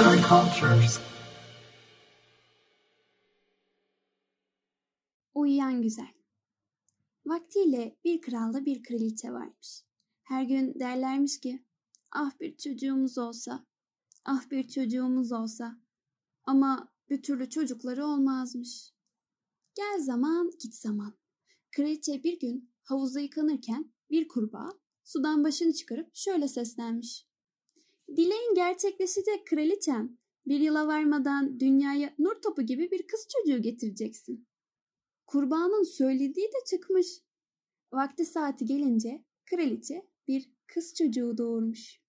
and cultures. Uyuyan Güzel Vaktiyle bir kralda bir kraliçe varmış. Her gün derlermiş ki, ah bir çocuğumuz olsa, ah bir çocuğumuz olsa. Ama bir türlü çocukları olmazmış. Gel zaman git zaman. Kraliçe bir gün havuzda yıkanırken bir kurbağa sudan başını çıkarıp şöyle seslenmiş. Dileğin gerçekleşecek kraliçem. Bir yıla varmadan dünyaya nur topu gibi bir kız çocuğu getireceksin. Kurbağanın söylediği de çıkmış. Vakti saati gelince kraliçe bir kız çocuğu doğurmuş.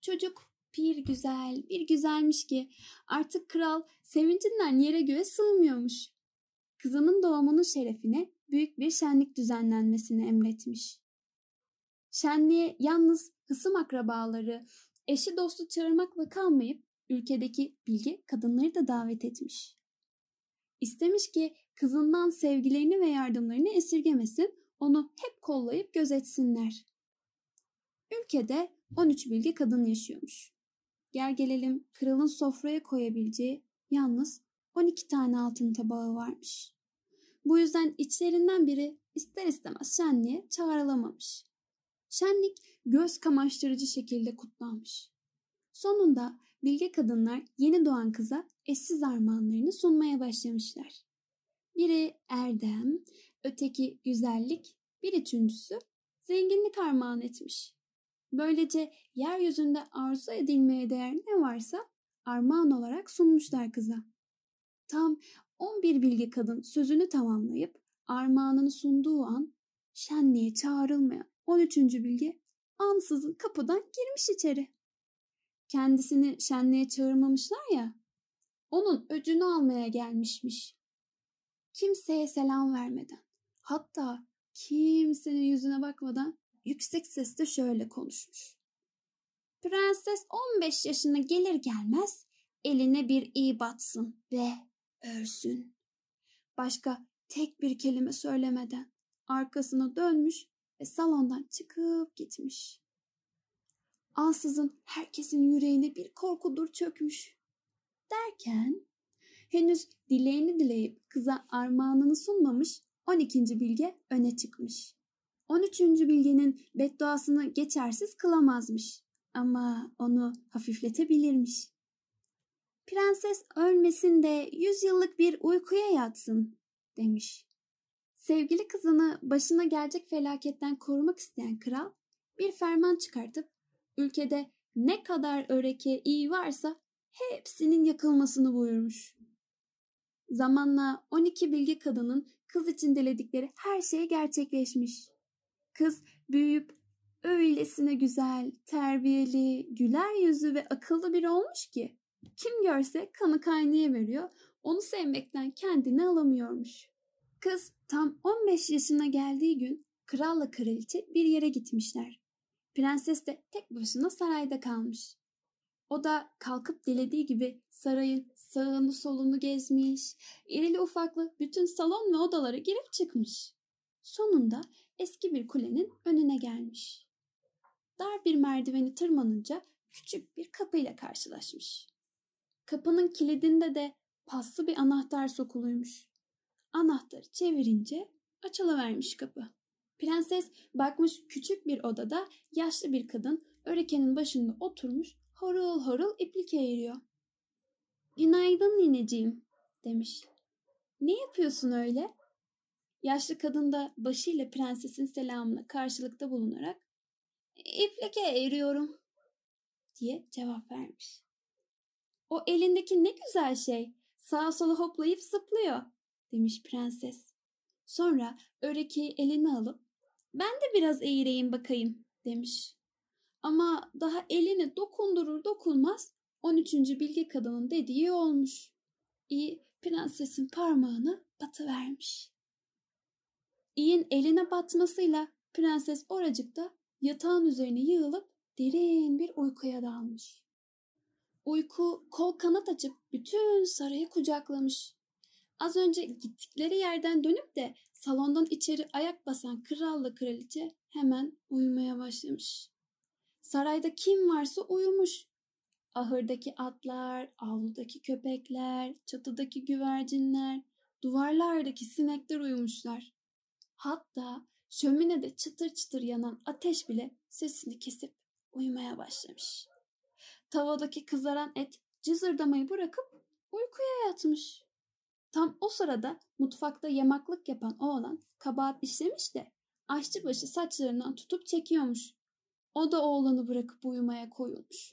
Çocuk bir güzel, bir güzelmiş ki artık kral sevincinden yere göğe sığmıyormuş. Kızının doğumunun şerefine büyük bir şenlik düzenlenmesini emretmiş. Şenliğe yalnız hısım akrabaları, eşi dostu çağırmakla kalmayıp ülkedeki bilgi kadınları da davet etmiş. İstemiş ki kızından sevgilerini ve yardımlarını esirgemesin, onu hep kollayıp gözetsinler. Ülkede 13 bilgi kadın yaşıyormuş. Gel gelelim kralın sofraya koyabileceği yalnız 12 tane altın tabağı varmış. Bu yüzden içlerinden biri ister istemez şenliğe çağrılamamış. Şenlik göz kamaştırıcı şekilde kutlanmış. Sonunda bilge kadınlar yeni doğan kıza eşsiz armağanlarını sunmaya başlamışlar. Biri erdem, öteki güzellik, bir üçüncüsü zenginlik armağan etmiş. Böylece yeryüzünde arzu edilmeye değer ne varsa armağan olarak sunmuşlar kıza. Tam 11 bilge kadın sözünü tamamlayıp armağanını sunduğu an şenliğe çağrılmayan 13. bilge ansızın kapıdan girmiş içeri. Kendisini şenliğe çağırmamışlar ya, onun öcünü almaya gelmişmiş. Kimseye selam vermeden, hatta kimsenin yüzüne bakmadan yüksek sesle şöyle konuşmuş. Prenses 15 yaşına gelir gelmez eline bir iyi batsın ve örsün. Başka tek bir kelime söylemeden arkasına dönmüş ve salondan çıkıp gitmiş. Ansızın herkesin yüreğine bir korkudur çökmüş. Derken henüz dileğini dileyip kıza armağanını sunmamış 12. bilge öne çıkmış. 13. bilgenin bedduasını geçersiz kılamazmış ama onu hafifletebilirmiş. Prenses ölmesin de yüz yıllık bir uykuya yatsın demiş. Sevgili kızını başına gelecek felaketten korumak isteyen kral bir ferman çıkartıp ülkede ne kadar öreke iyi varsa hepsinin yakılmasını buyurmuş. Zamanla 12 bilgi kadının kız için diledikleri her şey gerçekleşmiş. Kız büyüyüp öylesine güzel, terbiyeli, güler yüzü ve akıllı biri olmuş ki kim görse kanı kaynaya veriyor, onu sevmekten kendini alamıyormuş. Kız tam 15 yaşına geldiği gün kralla kraliçe bir yere gitmişler. Prenses de tek başına sarayda kalmış. O da kalkıp dilediği gibi sarayın sağını solunu gezmiş, irili ufaklı bütün salon ve odalara girip çıkmış. Sonunda eski bir kulenin önüne gelmiş. Dar bir merdiveni tırmanınca küçük bir kapıyla karşılaşmış. Kapının kilidinde de paslı bir anahtar sokuluymuş. Anahtarı çevirince açılıvermiş kapı. Prenses bakmış küçük bir odada yaşlı bir kadın örekenin başında oturmuş horul horul iplik eğiriyor. Günaydın nineciğim demiş. Ne yapıyorsun öyle? Yaşlı kadın da başıyla prensesin selamına karşılıkta bulunarak iplike eğiriyorum diye cevap vermiş. O elindeki ne güzel şey. Sağa sola hoplayıp zıplıyor demiş prenses. Sonra örekeyi eline alıp ben de biraz eğireyim bakayım demiş. Ama daha elini dokundurur dokunmaz 13. bilge kadının dediği olmuş. İyi prensesin parmağını batıvermiş. İyin eline batmasıyla prenses oracıkta yatağın üzerine yığılıp derin bir uykuya dalmış. Uyku kol kanat açıp bütün sarayı kucaklamış. Az önce gittikleri yerden dönüp de salondan içeri ayak basan kralla kraliçe hemen uyumaya başlamış. Sarayda kim varsa uyumuş. Ahırdaki atlar, avludaki köpekler, çatıdaki güvercinler, duvarlardaki sinekler uyumuşlar. Hatta şöminede çıtır çıtır yanan ateş bile sesini kesip uyumaya başlamış. Tavadaki kızaran et cızırdamayı bırakıp uykuya yatmış. Tam o sırada mutfakta yamaklık yapan oğlan kabahat işlemiş de aşçıbaşı saçlarından tutup çekiyormuş. O da oğlanı bırakıp uyumaya koyulmuş.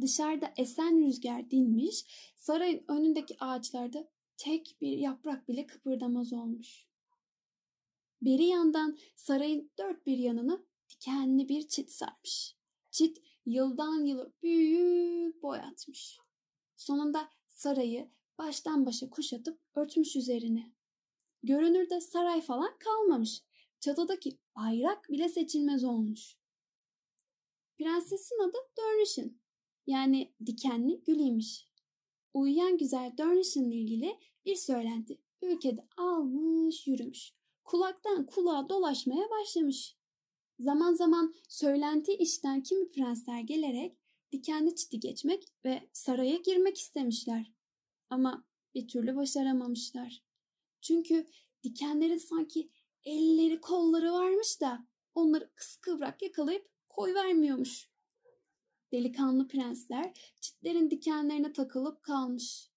Dışarıda esen rüzgar dinmiş, sarayın önündeki ağaçlarda tek bir yaprak bile kıpırdamaz olmuş. Beri yandan sarayın dört bir yanını dikenli bir çit sarmış. Çit yıldan yıla büyük boy atmış. Sonunda sarayı baştan başa kuşatıp örtmüş üzerine. Görünürde saray falan kalmamış. Çatıdaki bayrak bile seçilmez olmuş. Prensesin adı Dörnüş'ün. Yani dikenli gülüymiş. Uyuyan güzel Dörnüş'ünle ilgili bir söylenti ülkede almış yürümüş. Kulaktan kulağa dolaşmaya başlamış. Zaman zaman söylenti işten kimi prensler gelerek dikenli çiti geçmek ve saraya girmek istemişler. Ama bir türlü başaramamışlar. Çünkü dikenlerin sanki elleri kolları varmış da onları kıskıvrak yakalayıp koy vermiyormuş. Delikanlı prensler çitlerin dikenlerine takılıp kalmış.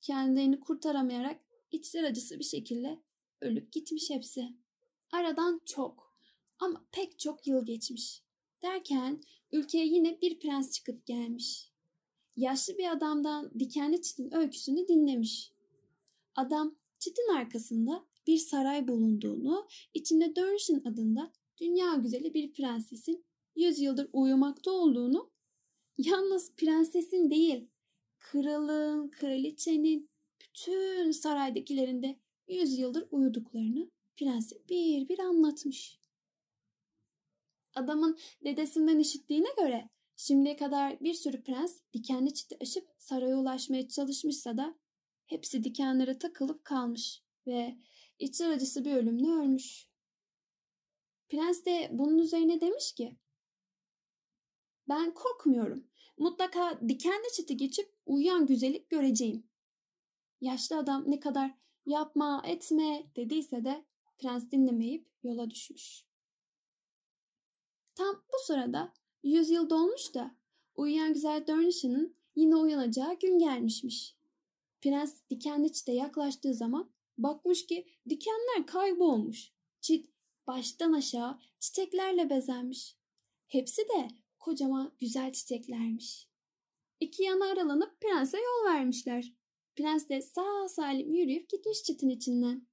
Kendilerini kurtaramayarak içler acısı bir şekilde ölüp gitmiş hepsi. Aradan çok ama pek çok yıl geçmiş. Derken ülkeye yine bir prens çıkıp gelmiş. Yaşlı bir adamdan dikenli çitin öyküsünü dinlemiş. Adam çitin arkasında bir saray bulunduğunu, içinde Dörnşin adında dünya güzeli bir prensesin yüz yıldır uyumakta olduğunu, yalnız prensesin değil, kralın, kraliçenin, bütün saraydakilerinde yüz yıldır uyuduklarını prense bir bir anlatmış. Adamın dedesinden işittiğine göre şimdiye kadar bir sürü prens dikenli çiti aşıp saraya ulaşmaya çalışmışsa da hepsi dikenlere takılıp kalmış ve içler acısı bir ölümle ölmüş. Prens de bunun üzerine demiş ki ben korkmuyorum. Mutlaka dikenli çiti geçip uyuyan güzellik göreceğim. Yaşlı adam ne kadar yapma etme dediyse de prens dinlemeyip yola düşmüş. Tam bu sırada yüz yıl dolmuş da uyuyan güzel Dörnüş'ün yine uyanacağı gün gelmişmiş. Prens dikenli çite yaklaştığı zaman bakmış ki dikenler kaybolmuş. Çit baştan aşağı çiçeklerle bezenmiş. Hepsi de kocaman güzel çiçeklermiş. İki yana aralanıp prense yol vermişler. Prens de sağ salim yürüyüp gitmiş çitin içinden.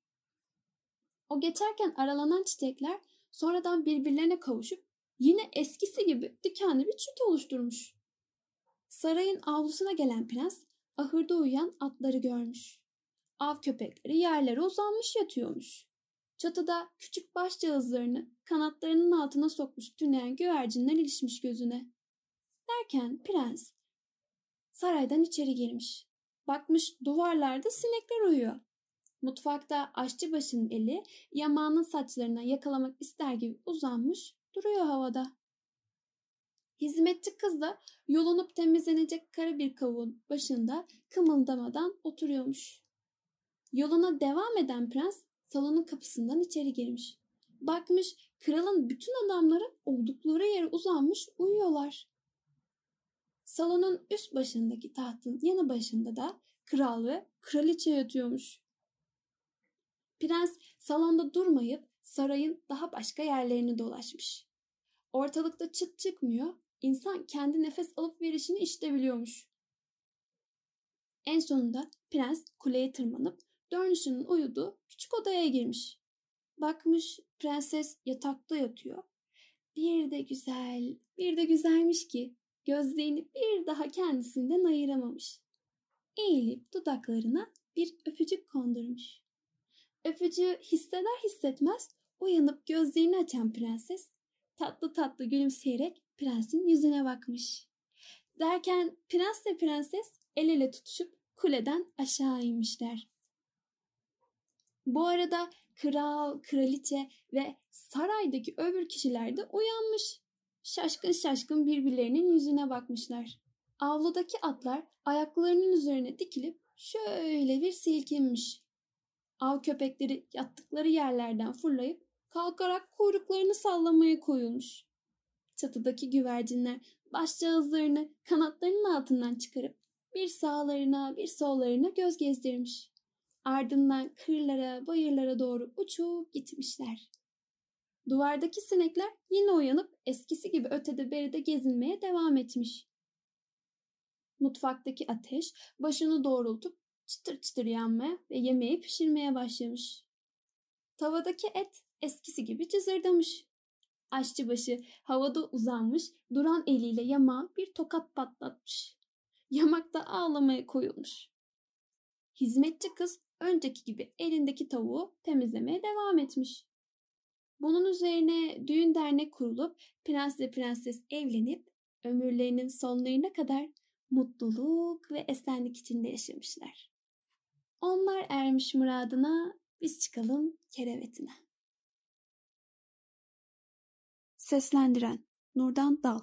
O geçerken aralanan çiçekler sonradan birbirlerine kavuşup yine eskisi gibi dikenli bir çit oluşturmuş. Sarayın avlusuna gelen prens ahırda uyuyan atları görmüş. Av köpekleri yerlere uzanmış yatıyormuş. Çatıda küçük başcağızlarını kanatlarının altına sokmuş tüneyen güvercinler ilişmiş gözüne. Derken prens saraydan içeri girmiş. Bakmış duvarlarda sinekler uyuyor. Mutfakta aşçı başının eli yamağının saçlarına yakalamak ister gibi uzanmış duruyor havada. Hizmetçi kız da yolunup temizlenecek kara bir kavuğun başında kımıldamadan oturuyormuş. Yoluna devam eden prens salonun kapısından içeri girmiş. Bakmış kralın bütün adamları oldukları yere uzanmış uyuyorlar. Salonun üst başındaki tahtın yanı başında da kral ve kraliçe yatıyormuş. Prens salonda durmayıp sarayın daha başka yerlerini dolaşmış. Ortalıkta çıt çıkmıyor, insan kendi nefes alıp verişini işte biliyormuş. En sonunda prens kuleye tırmanıp Dörnüş'ün uyuduğu küçük odaya girmiş. Bakmış prenses yatakta yatıyor. Bir de güzel, bir de güzelmiş ki gözlerini bir daha kendisinden ayıramamış. Eğilip dudaklarına bir öpücük kondurmuş. Öpücüğü hisseder hissetmez uyanıp gözlerini açan prenses tatlı tatlı gülümseyerek prensin yüzüne bakmış. Derken prens ve prenses el ele tutuşup kuleden aşağı inmişler. Bu arada kral, kraliçe ve saraydaki öbür kişiler de uyanmış. şaşkın şaşkın birbirlerinin yüzüne bakmışlar. Avludaki atlar ayaklarının üzerine dikilip şöyle bir silkinmiş. Av köpekleri yattıkları yerlerden fırlayıp kalkarak kuyruklarını sallamaya koyulmuş. Çatıdaki güvercinler başcağızlarını kanatlarının altından çıkarıp bir sağlarına bir sollarına göz gezdirmiş. Ardından kırlara, bayırlara doğru uçup gitmişler. Duvardaki sinekler yine uyanıp eskisi gibi ötede beride gezinmeye devam etmiş. Mutfaktaki ateş başını doğrultup çıtır çıtır yanmaya ve yemeği pişirmeye başlamış. Tavadaki et eskisi gibi cızırdamış. Aşçıbaşı havada uzanmış, duran eliyle yamağa bir tokat patlatmış. Yamak da ağlamaya koyulmuş. Hizmetçi kız önceki gibi elindeki tavuğu temizlemeye devam etmiş. Bunun üzerine düğün dernek kurulup prensle prenses evlenip ömürlerinin sonlarına kadar mutluluk ve esenlik içinde yaşamışlar. Onlar ermiş muradına, biz çıkalım kerevetine. Seslendiren Nurdan Dal